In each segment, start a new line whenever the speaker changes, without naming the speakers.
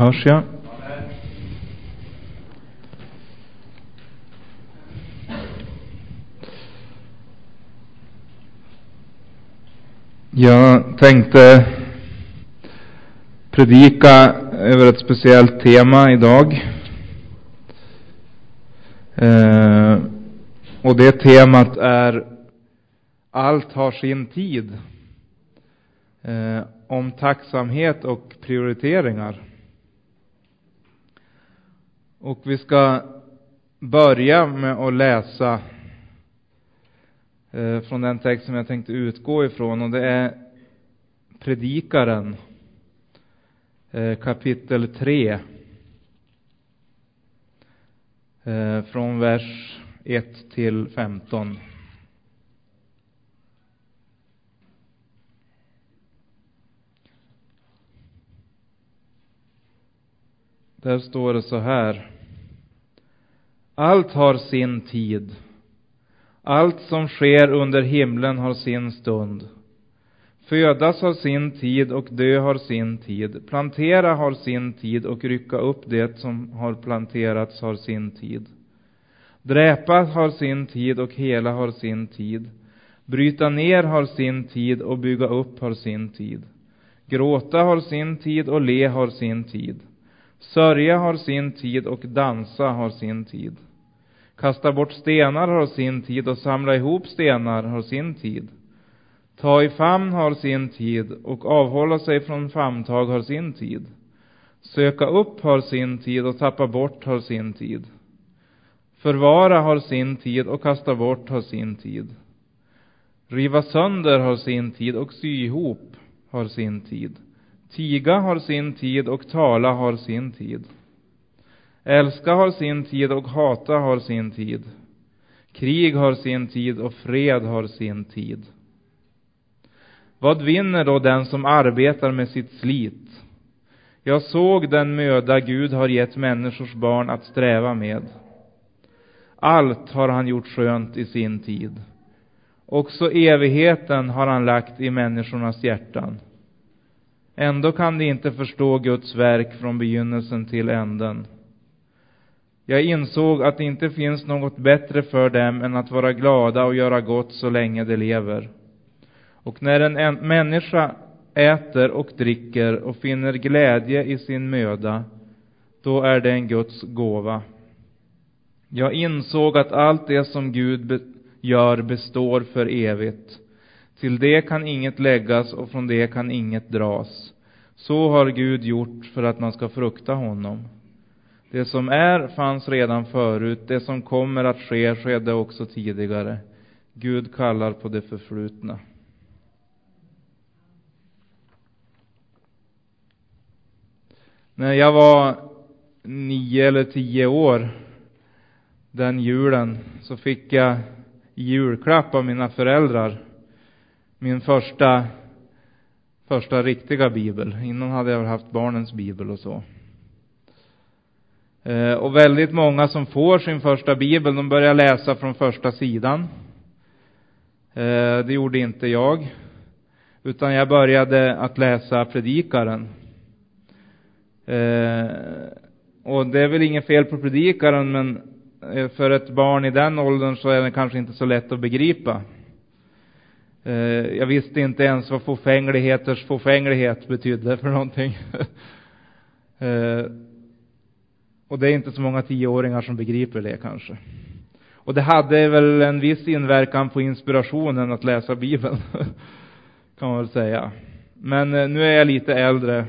Hörs jag? Jag tänkte predika över ett speciellt tema idag. Eh, och det temat är Allt har sin tid. Eh, om tacksamhet och prioriteringar. Och vi ska börja med att läsa eh, från den text som jag tänkte utgå ifrån och det är Predikaren eh, kapitel 3 eh, från vers 1 till 15. Där står det så här. Allt har sin tid. Allt som sker under himlen har sin stund. Födas har sin tid och dö har sin tid. Plantera har sin tid och rycka upp det som har planterats har sin tid. Dräpa har sin tid och hela har sin tid. Bryta ner har sin tid och bygga upp har sin tid. Gråta har sin tid och le har sin tid. Sörja har sin tid och dansa har sin tid. Kasta bort stenar har sin tid och samla ihop stenar har sin tid. Ta i famn har sin tid och avhålla sig från famntag har sin tid. Söka upp har sin tid och tappa bort har sin tid. Förvara har sin tid och kasta bort har sin tid. Riva sönder har sin tid och sy ihop har sin tid. Tiga har sin tid och tala har sin tid. Älska har sin tid och hata har sin tid. Krig har sin tid och fred har sin tid. Vad vinner då den som arbetar med sitt slit? Jag såg den möda Gud har gett människors barn att sträva med. Allt har han gjort skönt i sin tid. Också evigheten har han lagt i människornas hjärtan. Ändå kan de inte förstå Guds verk från begynnelsen till änden. Jag insåg att det inte finns något bättre för dem än att vara glada och göra gott så länge de lever. Och när en människa äter och dricker och finner glädje i sin möda, då är det en Guds gåva. Jag insåg att allt det som Gud gör består för evigt. Till det kan inget läggas och från det kan inget dras. Så har Gud gjort för att man ska frukta honom. Det som är fanns redan förut, det som kommer att ske skedde också tidigare. Gud kallar på det förflutna. När jag var nio eller tio år den julen så fick jag i julklapp av mina föräldrar min första, första riktiga bibel. Innan hade jag haft barnens bibel och så. Eh, och väldigt många som får sin första bibel, de börjar läsa från första sidan. Eh, det gjorde inte jag. Utan jag började att läsa Predikaren. Eh, och det är väl inget fel på Predikaren, men för ett barn i den åldern så är den kanske inte så lätt att begripa. Eh, jag visste inte ens vad fåfängligheters fåfänglighet betydde för någonting. Eh, och det är inte så många tioåringar som begriper det kanske. Och det hade väl en viss inverkan på inspirationen att läsa Bibeln, kan man väl säga. Men eh, nu är jag lite äldre,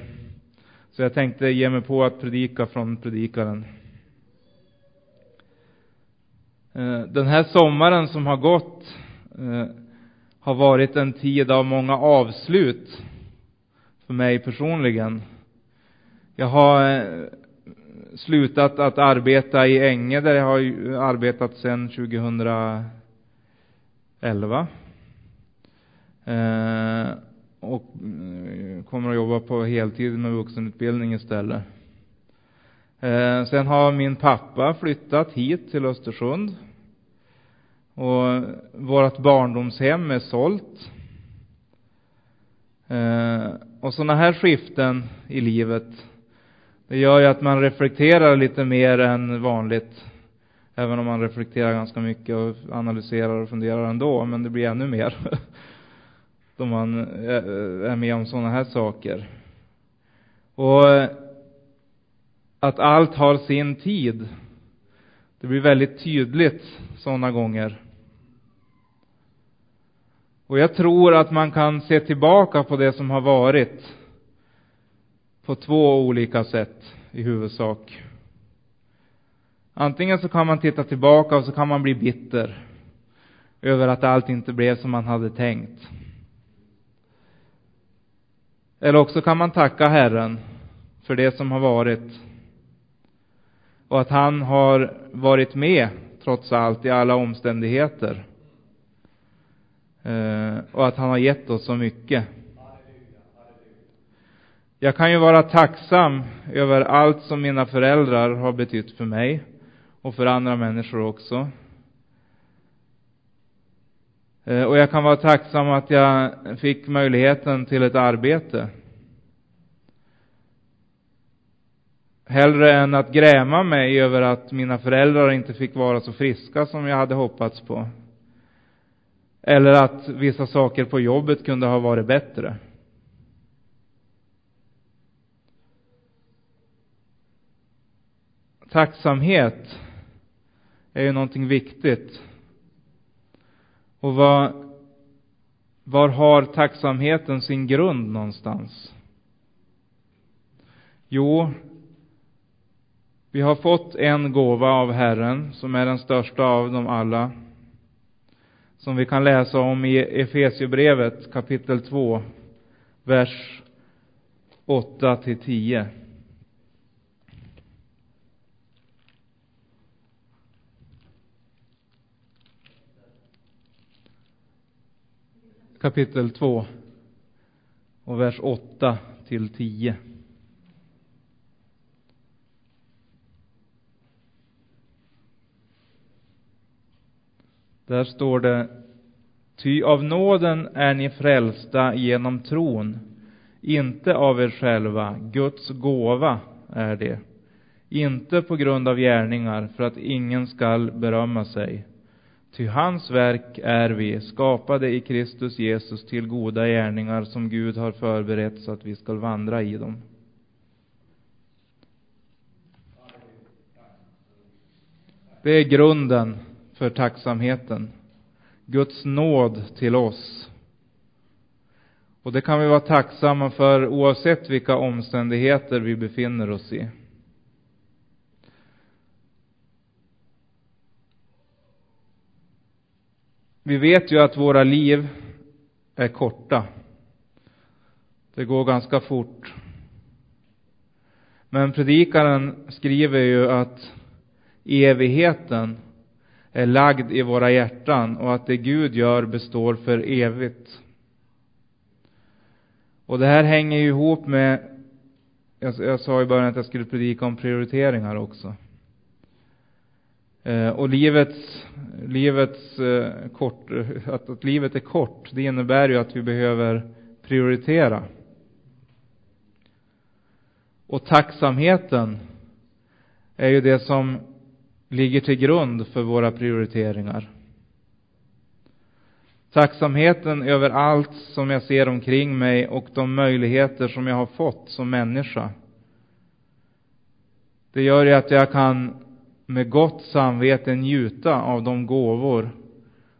så jag tänkte ge mig på att predika från Predikaren. Den här sommaren som har gått har varit en tid av många avslut för mig personligen. Jag har eh, slutat att arbeta i Änge där jag har arbetat sedan 2011. Eh, och eh, kommer att jobba på heltid med vuxenutbildning istället. Eh, sen har min pappa flyttat hit till Östersund. Och vårt barndomshem är sålt. Eh, och sådana här skiften i livet Det gör ju att man reflekterar lite mer än vanligt. Även om man reflekterar ganska mycket och analyserar och funderar ändå, men det blir ännu mer. Då man eh, är med om sådana här saker. Och eh, att allt har sin tid. Det blir väldigt tydligt sådana gånger. Och jag tror att man kan se tillbaka på det som har varit på två olika sätt i huvudsak. Antingen så kan man titta tillbaka och så kan man bli bitter över att allt inte blev som man hade tänkt. Eller också kan man tacka Herren för det som har varit och att han har varit med trots allt i alla omständigheter. Eh, och att han har gett oss så mycket. Jag kan ju vara tacksam över allt som mina föräldrar har betytt för mig och för andra människor också. Eh, och jag kan vara tacksam att jag fick möjligheten till ett arbete. Hellre än att gräma mig över att mina föräldrar inte fick vara så friska som jag hade hoppats på. Eller att vissa saker på jobbet kunde ha varit bättre. Tacksamhet är ju någonting viktigt. Och vad, var har tacksamheten sin grund någonstans? Jo, vi har fått en gåva av Herren som är den största av dem alla. Som vi kan läsa om i Efesiebrevet kapitel 2, vers 8 till 10. Kapitel 2 och vers 8 till 10. Där står det Ty av nåden är ni frälsta genom tron, inte av er själva, Guds gåva är det, inte på grund av gärningar, för att ingen skall berömma sig. Ty hans verk är vi, skapade i Kristus Jesus till goda gärningar som Gud har förberett så att vi skall vandra i dem. Det är grunden för tacksamheten. Guds nåd till oss. Och det kan vi vara tacksamma för oavsett vilka omständigheter vi befinner oss i. Vi vet ju att våra liv är korta. Det går ganska fort. Men predikaren skriver ju att evigheten är lagd i våra hjärtan och att det Gud gör består för evigt. Och det här hänger ju ihop med, jag, jag sa i början att jag skulle predika om prioriteringar också. Eh, och livets, livets eh, kort, eh, att, att livet är kort, det innebär ju att vi behöver prioritera. Och tacksamheten är ju det som ligger till grund för våra prioriteringar. Tacksamheten över allt som jag ser omkring mig och de möjligheter som jag har fått som människa. Det gör ju att jag kan med gott samvete njuta av de gåvor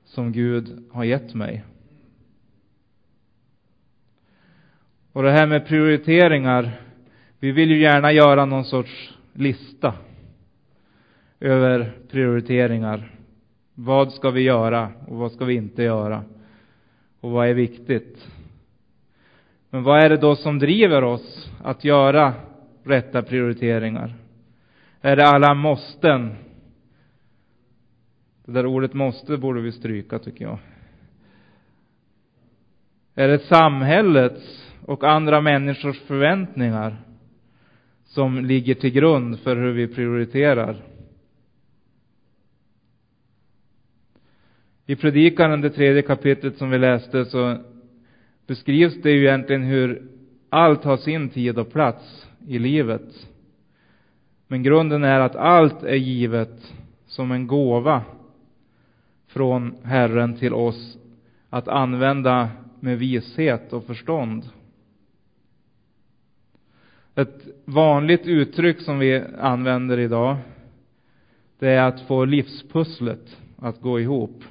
som Gud har gett mig. Och det här med prioriteringar, vi vill ju gärna göra någon sorts lista över prioriteringar. Vad ska vi göra och vad ska vi inte göra? Och vad är viktigt? Men vad är det då som driver oss att göra rätta prioriteringar? Är det alla måsten? Det där ordet måste borde vi stryka, tycker jag. Är det samhällets och andra människors förväntningar som ligger till grund för hur vi prioriterar? I predikan, det tredje kapitlet som vi läste, så beskrivs det ju egentligen hur allt har sin tid och plats i livet. Men grunden är att allt är givet som en gåva från Herren till oss att använda med vishet och förstånd. Ett vanligt uttryck som vi använder idag, det är att få livspusslet att gå ihop.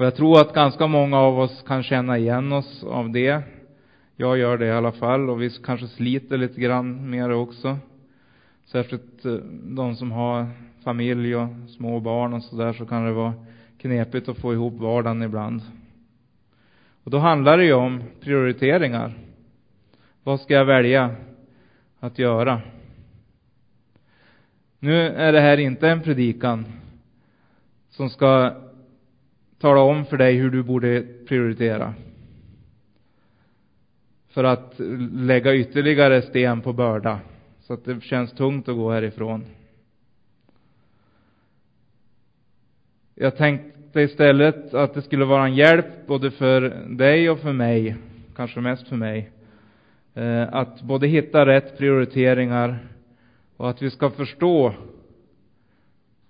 Och jag tror att ganska många av oss kan känna igen oss av det. Jag gör det i alla fall och vi kanske sliter lite grann med det också. Särskilt eh, de som har familj och små barn och sådär så kan det vara knepigt att få ihop vardagen ibland. Och då handlar det ju om prioriteringar. Vad ska jag välja att göra? Nu är det här inte en predikan som ska tala om för dig hur du borde prioritera. För att lägga ytterligare sten på börda, så att det känns tungt att gå härifrån. Jag tänkte istället att det skulle vara en hjälp både för dig och för mig, kanske mest för mig, eh, att både hitta rätt prioriteringar och att vi ska förstå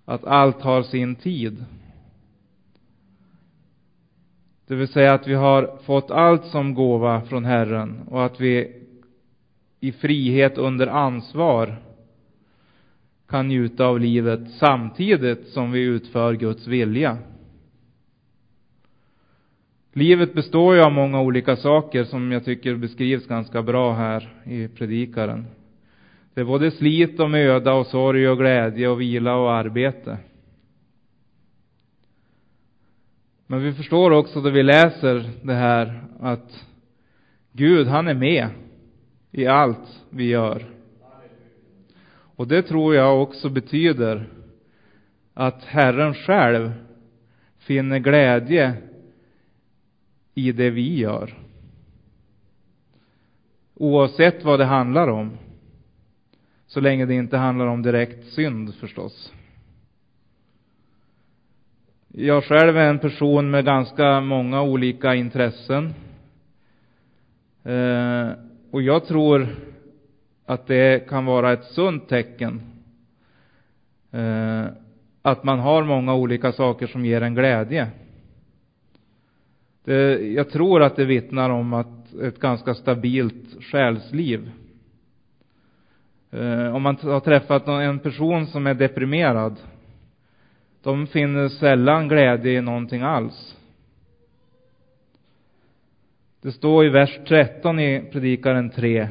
att allt har sin tid. Det vill säga att vi har fått allt som gåva från Herren och att vi i frihet under ansvar kan njuta av livet samtidigt som vi utför Guds vilja. Livet består ju av många olika saker som jag tycker beskrivs ganska bra här i predikaren. Det är både slit och möda och sorg och glädje och vila och arbete. Men vi förstår också då vi läser det här att Gud, han är med i allt vi gör. Och det tror jag också betyder att Herren själv finner glädje i det vi gör. Oavsett vad det handlar om. Så länge det inte handlar om direkt synd förstås. Jag själv är en person med ganska många olika intressen. Eh, och jag tror att det kan vara ett sunt tecken eh, att man har många olika saker som ger en glädje. Det, jag tror att det vittnar om att ett ganska stabilt själsliv. Eh, om man har träffat en person som är deprimerad, de finner sällan glädje i någonting alls. Det står i vers 13 i Predikaren 3.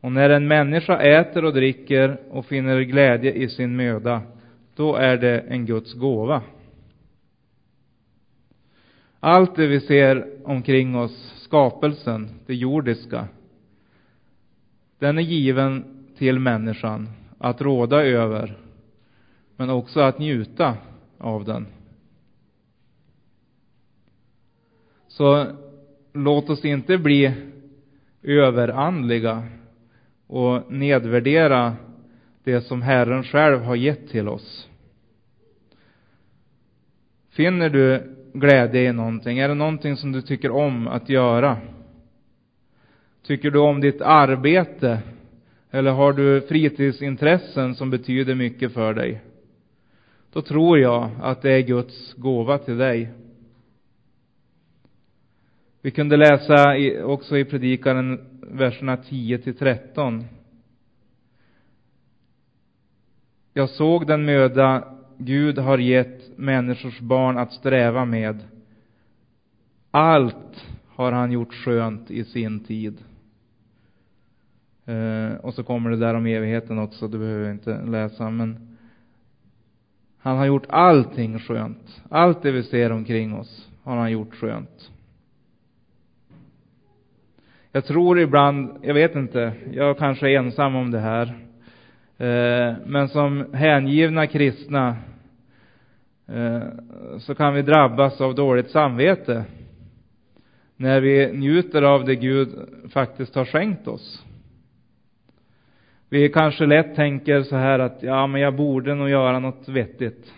Och när en människa äter och dricker och finner glädje i sin möda, då är det en Guds gåva. Allt det vi ser omkring oss, skapelsen, det jordiska, den är given till människan att råda över, men också att njuta av den. Så låt oss inte bli överandliga och nedvärdera det som Herren själv har gett till oss. Finner du glädje i någonting? Är det någonting som du tycker om att göra? Tycker du om ditt arbete? Eller har du fritidsintressen som betyder mycket för dig? Då tror jag att det är Guds gåva till dig. Vi kunde läsa också i Predikaren verserna 10 till 13. Jag såg den möda Gud har gett människors barn att sträva med. Allt har han gjort skönt i sin tid. Eh, och så kommer det där om evigheten också, det behöver jag inte läsa, men han har gjort allting skönt. Allt det vi ser omkring oss har han gjort skönt. Jag tror ibland, jag vet inte, jag kanske är ensam om det här. Eh, men som hängivna kristna eh, så kan vi drabbas av dåligt samvete när vi njuter av det Gud faktiskt har skänkt oss. Vi kanske lätt tänker så här att ja, men jag borde nog göra något vettigt.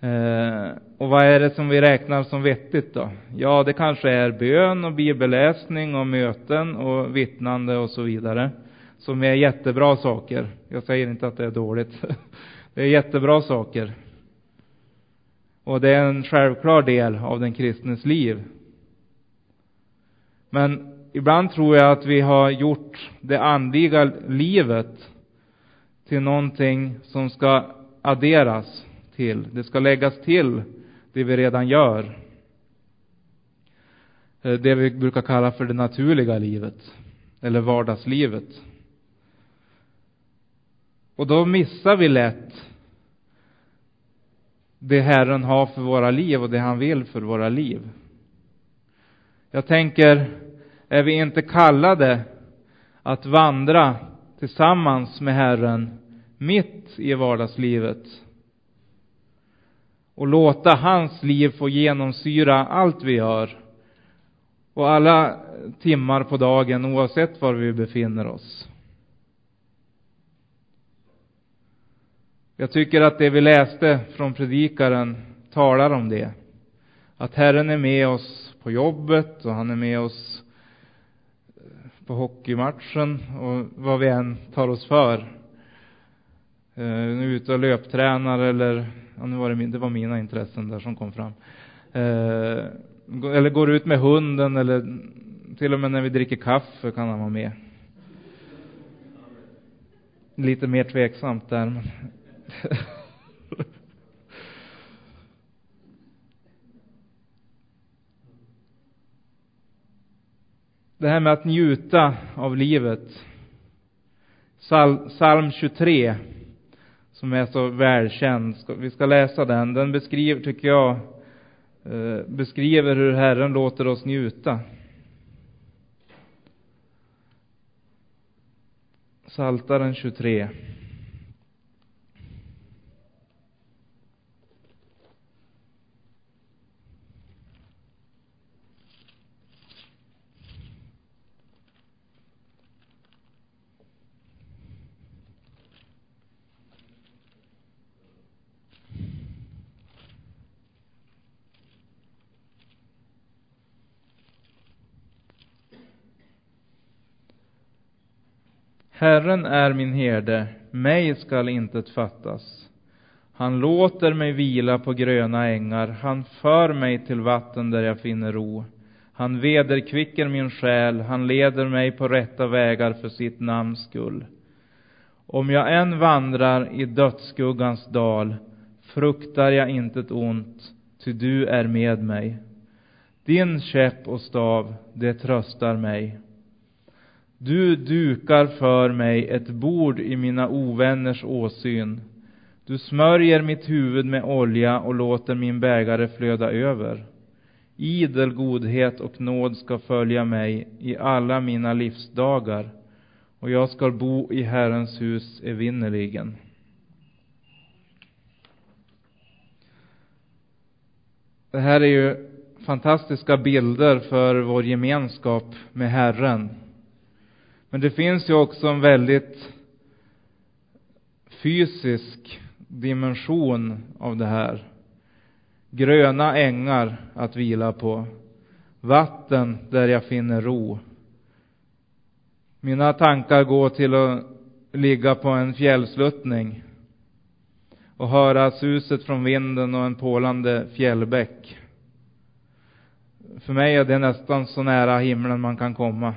Eh, och vad är det som vi räknar som vettigt då? Ja, det kanske är bön och bibelläsning och möten och vittnande och så vidare. som är jättebra saker. Jag säger inte att det är dåligt. Det är jättebra saker. Och det är en självklar del av den kristnes liv. Men ibland tror jag att vi har gjort det andliga livet till någonting som ska adderas till. Det ska läggas till det vi redan gör. Eh, det vi brukar kalla för det naturliga livet. Eller vardagslivet. Och då missar vi lätt det Herren har för våra liv och det han vill för våra liv. Jag tänker, är vi inte kallade att vandra tillsammans med Herren mitt i vardagslivet och låta hans liv få genomsyra allt vi gör och alla timmar på dagen oavsett var vi befinner oss. Jag tycker att det vi läste från predikaren talar om det. Att Herren är med oss på jobbet och han är med oss på hockeymatchen och vad vi än tar oss för. Eh, nu är ute och löptränar eller, ja, nu var det, min, det var mina intressen där som kom fram. Eh, eller går ut med hunden eller till och med när vi dricker kaffe kan han vara med. Lite mer tveksamt där. Men det här med att njuta av livet. Psalm 23, som är så välkänd. Vi ska läsa den. Den beskriver, tycker jag, eh, beskriver hur Herren låter oss njuta. Saltaren 23. Herren är min herde, mig skall intet fattas. Han låter mig vila på gröna ängar, han för mig till vatten där jag finner ro. Han vederkvicker min själ, han leder mig på rätta vägar för sitt namns skull. Om jag än vandrar i dödsskuggans dal fruktar jag intet ont, ty du är med mig. Din käpp och stav, det tröstar mig. Du dukar för mig ett bord i mina ovänners åsyn. Du smörjer mitt huvud med olja och låter min bägare flöda över. Idel godhet och nåd ska följa mig i alla mina livsdagar och jag ska bo i Herrens hus evinnerligen. Det här är ju fantastiska bilder för vår gemenskap med Herren. Men det finns ju också en väldigt fysisk dimension av det här. Gröna ängar att vila på. Vatten där jag finner ro. Mina tankar går till att ligga på en fjällsluttning och höra suset från vinden och en pålande fjällbäck. För mig är det nästan så nära himlen man kan komma.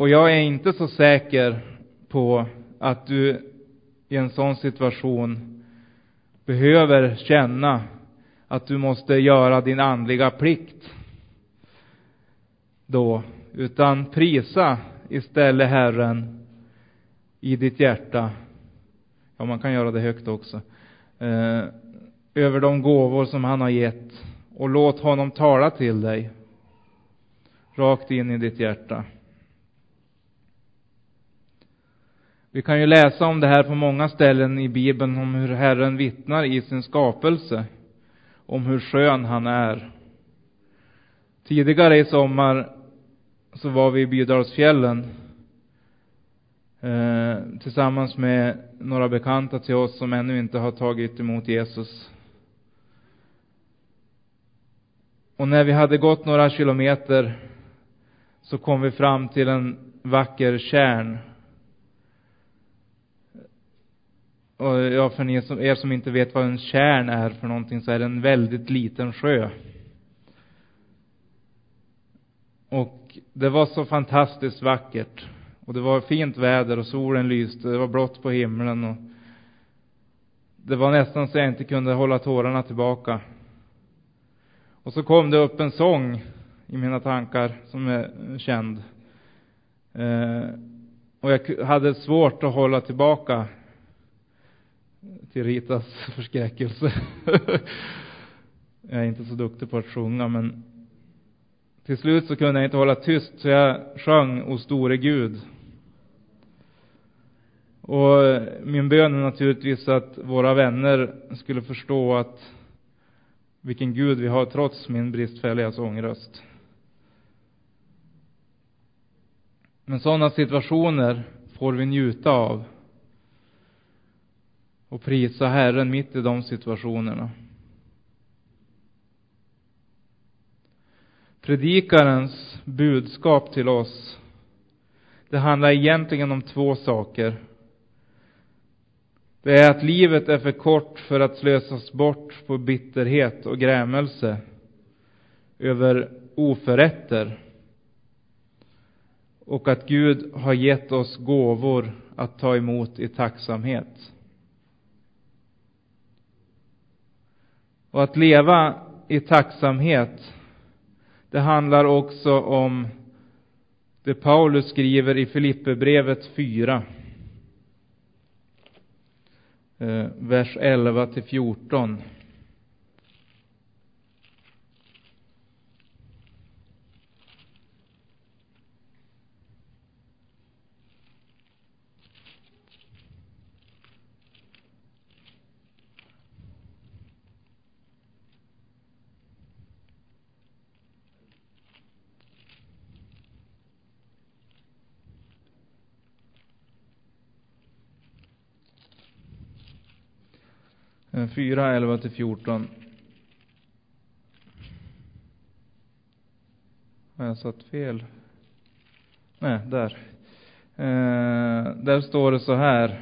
Och jag är inte så säker på att du i en sån situation behöver känna att du måste göra din andliga plikt då, utan prisa istället Herren i ditt hjärta. Ja, man kan göra det högt också. Eh, över de gåvor som han har gett och låt honom tala till dig rakt in i ditt hjärta. Vi kan ju läsa om det här på många ställen i Bibeln, om hur Herren vittnar i sin skapelse, om hur skön han är. Tidigare i sommar så var vi i Bydalsfjällen eh, tillsammans med några bekanta till oss som ännu inte har tagit emot Jesus. Och när vi hade gått några kilometer så kom vi fram till en vacker kärn. Och ja, för er som, er som inte vet vad en kärn är för någonting så är det en väldigt liten sjö. Och det var så fantastiskt vackert. Och det var fint väder och solen lyste, det var blått på himlen och det var nästan så jag inte kunde hålla tårarna tillbaka. Och så kom det upp en sång i mina tankar som är känd. Eh, och jag hade svårt att hålla tillbaka till Ritas förskräckelse. jag är inte så duktig på att sjunga, men till slut så kunde jag inte hålla tyst, så jag sjöng O store Gud. Och min bön är naturligtvis att våra vänner skulle förstå att vilken Gud vi har trots min bristfälliga sångröst. Men sådana situationer får vi njuta av och prisa Herren mitt i de situationerna. Predikarens budskap till oss, det handlar egentligen om två saker. Det är att livet är för kort för att slösas bort på bitterhet och grämelse över oförrätter. Och att Gud har gett oss gåvor att ta emot i tacksamhet. Och att leva i tacksamhet, det handlar också om det Paulus skriver i Filipperbrevet 4 eh, vers 11 till 14. Eh, Eh, 4, 11 till 14. Har jag satt fel? Nej, där. Eh, där står det så här.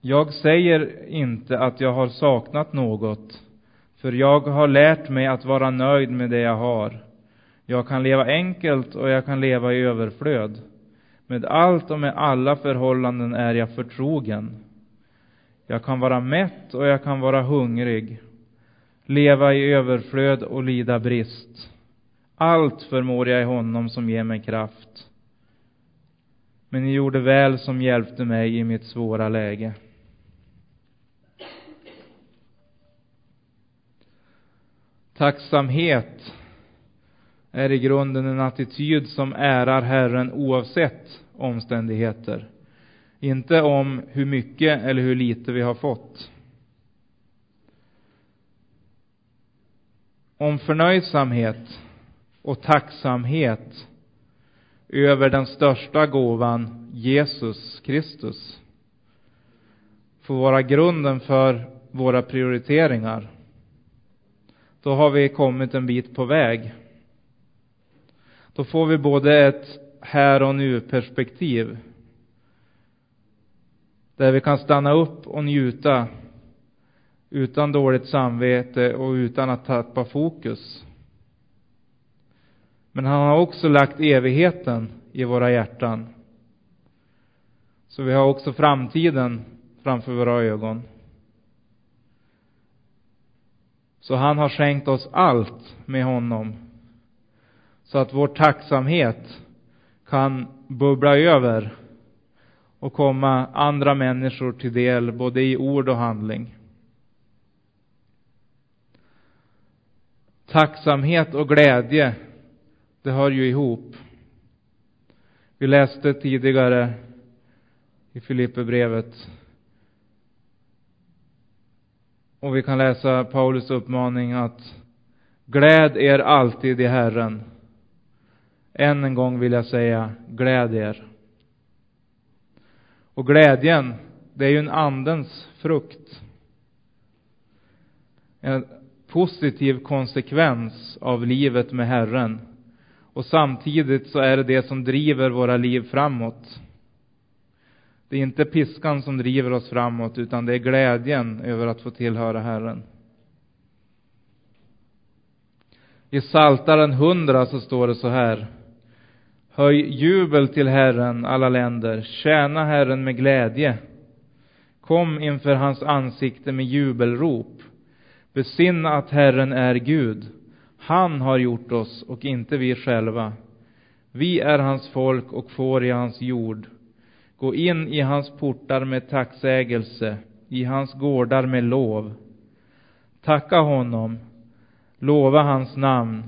Jag säger inte att jag har saknat något, för jag har lärt mig att vara nöjd med det jag har. Jag kan leva enkelt och jag kan leva i överflöd. Med allt och med alla förhållanden är jag förtrogen. Jag kan vara mätt och jag kan vara hungrig, leva i överflöd och lida brist. Allt förmår jag i honom som ger mig kraft. Men ni gjorde väl som hjälpte mig i mitt svåra läge. Tacksamhet är i grunden en attityd som ärar Herren oavsett omständigheter. Inte om hur mycket eller hur lite vi har fått. Om förnöjsamhet och tacksamhet över den största gåvan, Jesus Kristus, får vara grunden för våra prioriteringar. Då har vi kommit en bit på väg. Då får vi både ett här och nu perspektiv. Där vi kan stanna upp och njuta utan dåligt samvete och utan att tappa fokus. Men han har också lagt evigheten i våra hjärtan. Så vi har också framtiden framför våra ögon. Så han har skänkt oss allt med honom. Så att vår tacksamhet kan bubbla över och komma andra människor till del, både i ord och handling. Tacksamhet och glädje, det hör ju ihop. Vi läste tidigare i Filipperbrevet och vi kan läsa Paulus uppmaning att gläd er alltid i Herren. Än en gång vill jag säga, gläd er. Och glädjen, det är ju en andens frukt. En positiv konsekvens av livet med Herren. Och samtidigt så är det det som driver våra liv framåt. Det är inte piskan som driver oss framåt, utan det är glädjen över att få tillhöra Herren. I Saltaren 100 så står det så här. Höj jubel till Herren, alla länder. Tjäna Herren med glädje. Kom inför hans ansikte med jubelrop. Besinna att Herren är Gud. Han har gjort oss och inte vi själva. Vi är hans folk och får i hans jord. Gå in i hans portar med tacksägelse, i hans gårdar med lov. Tacka honom, lova hans namn.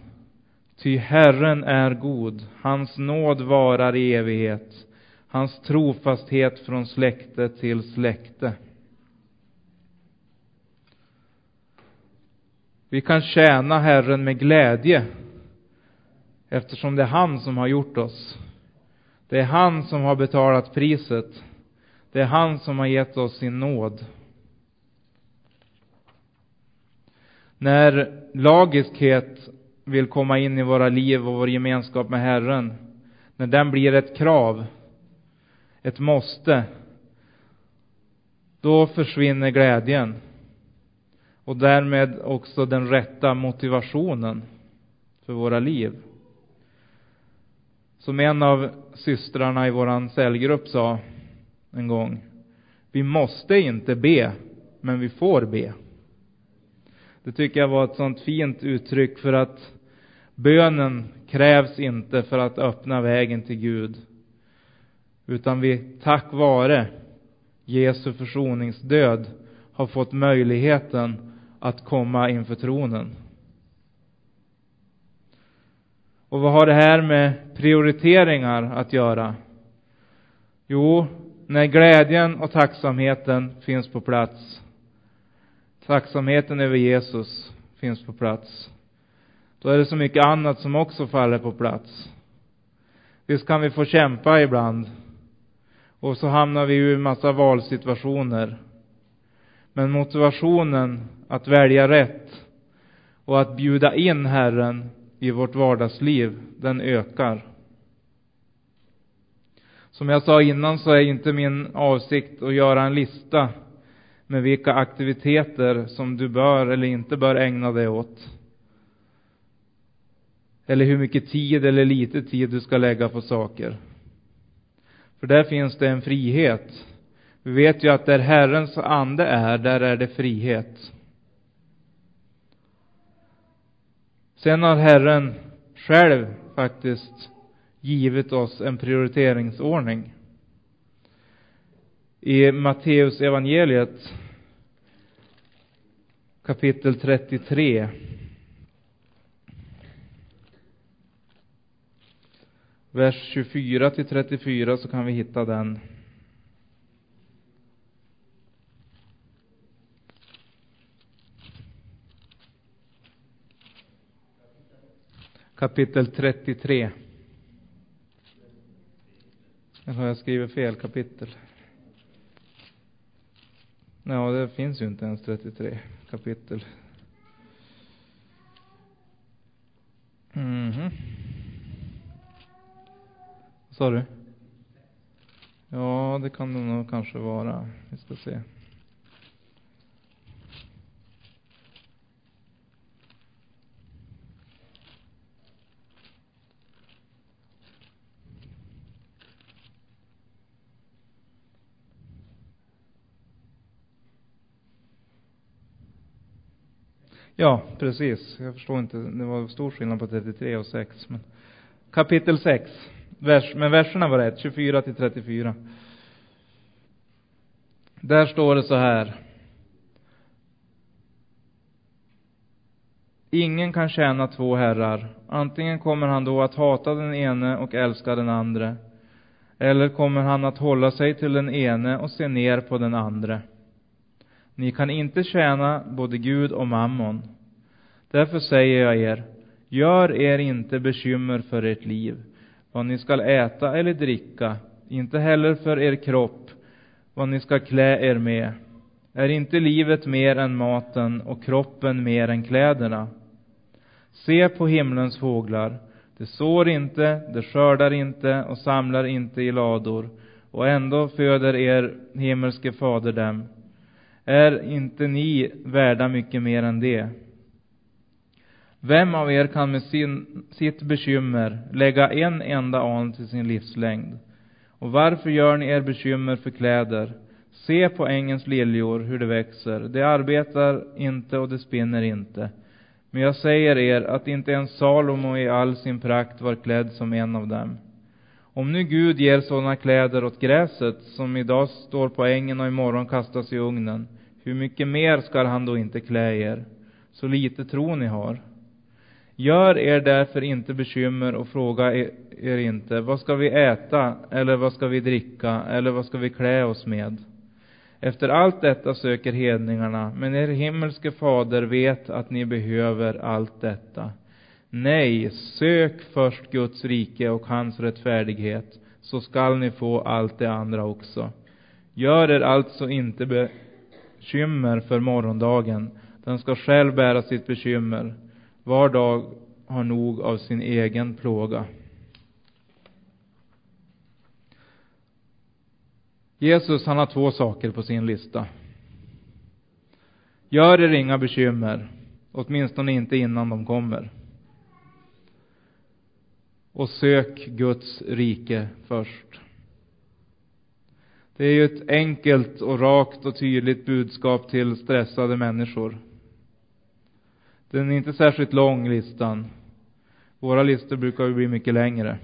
Ty Herren är god, hans nåd varar i evighet, hans trofasthet från släkte till släkte. Vi kan tjäna Herren med glädje eftersom det är han som har gjort oss. Det är han som har betalat priset. Det är han som har gett oss sin nåd. När lagiskhet vill komma in i våra liv och vår gemenskap med Herren, när den blir ett krav, ett måste, då försvinner glädjen. Och därmed också den rätta motivationen för våra liv. Som en av systrarna i våran cellgrupp sa en gång. Vi måste inte be, men vi får be. Det tycker jag var ett sånt fint uttryck för att bönen krävs inte för att öppna vägen till Gud. Utan vi tack vare Jesu försoningsdöd har fått möjligheten att komma inför tronen. Och vad har det här med prioriteringar att göra? Jo, när glädjen och tacksamheten finns på plats, tacksamheten över Jesus finns på plats, då är det så mycket annat som också faller på plats. Visst kan vi få kämpa ibland, och så hamnar vi i en massa valsituationer. Men motivationen att välja rätt och att bjuda in Herren i vårt vardagsliv, den ökar. Som jag sa innan så är inte min avsikt att göra en lista med vilka aktiviteter som du bör eller inte bör ägna dig åt. Eller hur mycket tid eller lite tid du ska lägga på saker. För där finns det en frihet. Vi vet ju att där Herrens ande är, där är det frihet. Sen har Herren själv faktiskt givit oss en prioriteringsordning. I Matteus evangeliet kapitel 33 vers 24 till 34 så kan vi hitta den. kapitel 33. Eller har jag skrivit fel kapitel? Ja, det finns ju inte ens 33 kapitel. Mhm. Vad sa du? Ja, det kan det nog kanske vara. Vi ska se. Ja, precis. Jag förstår inte. Det var stor skillnad på 33 och 6. Men kapitel 6. Vers, men verserna var rätt. 24 till 34. Där står det så här. Ingen kan tjäna två herrar. Antingen kommer han då att hata den ene och älska den andra. Eller kommer han att hålla sig till den ene och se ner på den andra. Ni kan inte tjäna både Gud och mammon. Därför säger jag er, gör er inte bekymmer för ert liv, vad ni skall äta eller dricka, inte heller för er kropp, vad ni skall klä er med. Är inte livet mer än maten och kroppen mer än kläderna? Se på himlens fåglar. De sår inte, de skördar inte och samlar inte i lador, och ändå föder er himmelske fader dem. Är inte ni värda mycket mer än det? Vem av er kan med sin, sitt bekymmer lägga en enda an till sin livslängd? Och varför gör ni er bekymmer för kläder? Se på ängens liljor, hur de växer. De arbetar inte och de spinner inte. Men jag säger er att inte ens Salomo i all sin prakt var klädd som en av dem. Om nu Gud ger sådana kläder åt gräset, som idag står på ängen och imorgon kastas i ugnen, hur mycket mer skall han då inte klä er? Så lite tro ni har. Gör er därför inte bekymmer och fråga er inte, vad ska vi äta, eller vad ska vi dricka, eller vad ska vi klä oss med? Efter allt detta söker hedningarna, men er himmelske fader vet att ni behöver allt detta. Nej, sök först Guds rike och hans rättfärdighet, så skall ni få allt det andra också. Gör er alltså inte bekymmer för morgondagen, den ska själv bära sitt bekymmer. Var dag har nog av sin egen plåga. Jesus han har två saker på sin lista. Gör er inga bekymmer, åtminstone inte innan de kommer. Och sök Guds rike först. Det är ju ett enkelt och rakt och tydligt budskap till stressade människor. Den är inte särskilt lång, listan. Våra listor brukar ju bli mycket längre.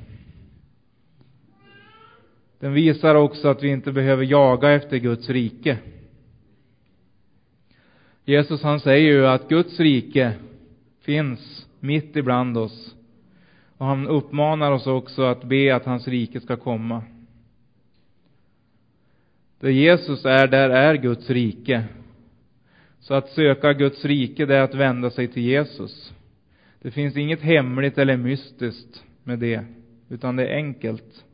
Den visar också att vi inte behöver jaga efter Guds rike. Jesus han säger ju att Guds rike finns mitt ibland oss. Och han uppmanar oss också att be att hans rike ska komma. Där Jesus är, där är Guds rike. Så att söka Guds rike, det är att vända sig till Jesus. Det finns inget hemligt eller mystiskt med det, utan det är enkelt.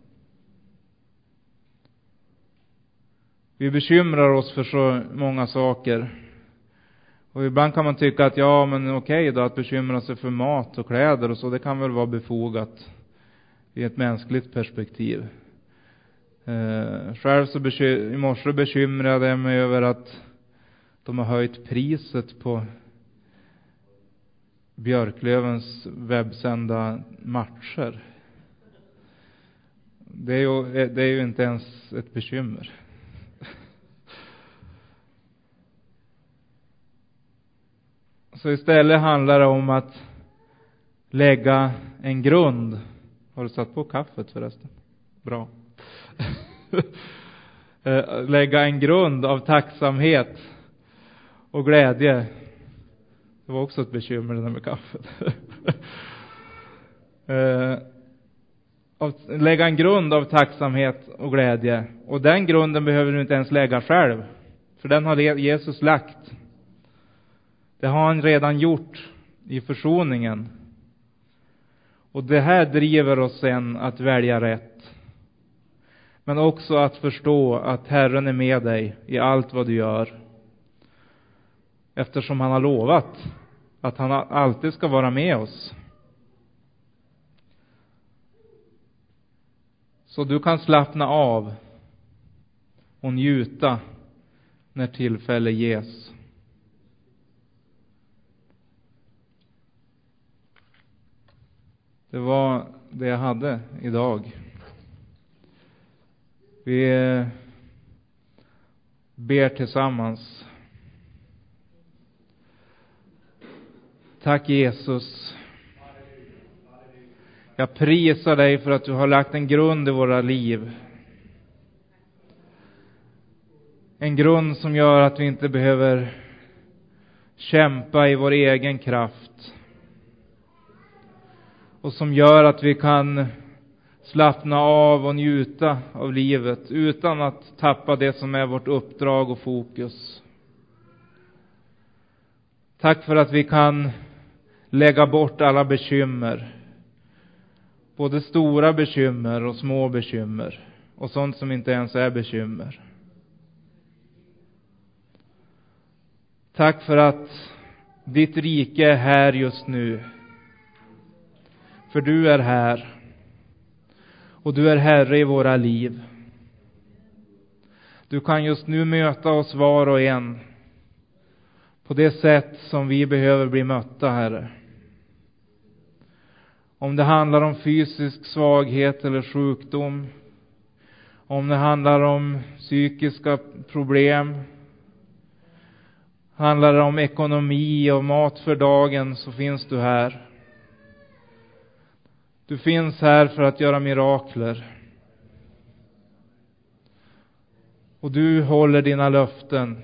Vi bekymrar oss för så många saker. Och ibland kan man tycka att ja, men okej då, att bekymra sig för mat och kläder och så, det kan väl vara befogat i ett mänskligt perspektiv. Eh, själv så beky- i morse bekymrade jag mig över att de har höjt priset på Björklövens webbsända matcher. Det är ju, det är ju inte ens ett bekymmer. Så istället handlar det om att lägga en grund. Har du satt på kaffet förresten? Bra. Eh, lägga en grund av tacksamhet och glädje. Det var också ett bekymmer det där med kaffet. Eh, lägga en grund av tacksamhet och glädje. Och den grunden behöver du inte ens lägga själv. För den har Jesus lagt. Det har han redan gjort i försoningen. Och det här driver oss sen att välja rätt. Men också att förstå att Herren är med dig i allt vad du gör. Eftersom han har lovat att han alltid ska vara med oss. Så du kan slappna av och njuta när tillfälle ges. Det var det jag hade idag. Vi eh, ber tillsammans. Tack Jesus. Jag prisar dig för att du har lagt en grund i våra liv. En grund som gör att vi inte behöver kämpa i vår egen kraft och som gör att vi kan slappna av och njuta av livet utan att tappa det som är vårt uppdrag och fokus. Tack för att vi kan lägga bort alla bekymmer. Både stora bekymmer och små bekymmer och sånt som inte ens är bekymmer. Tack för att ditt rike är här just nu. För du är här. Och du är Herre i våra liv. Du kan just nu möta oss var och en på det sätt som vi behöver bli mötta, Herre. Om det handlar om fysisk svaghet eller sjukdom, om det handlar om psykiska problem, handlar det om ekonomi och mat för dagen, så finns du här. Du finns här för att göra mirakler. Och du håller dina löften.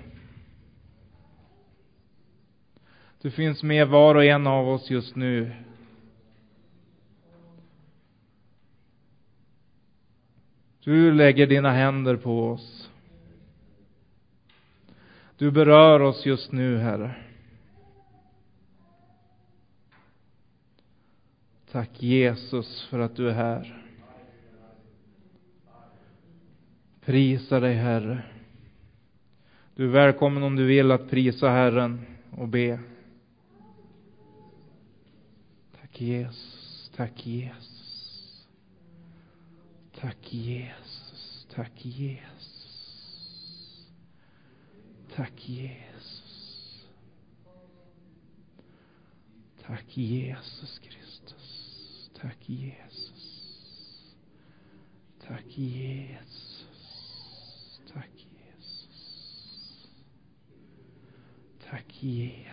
Du finns med var och en av oss just nu. Du lägger dina händer på oss. Du berör oss just nu, Herre. Tack Jesus för att du är här. Prisa dig, Herre. Du är välkommen om du vill att prisa Herren och be. Tack Jesus, tack Jesus. Tack Jesus, tack Jesus. Tack Jesus. Tack Jesus Kristus. Tack Jesus. Tack Jesus. Tack Jesus. Tack Jesus.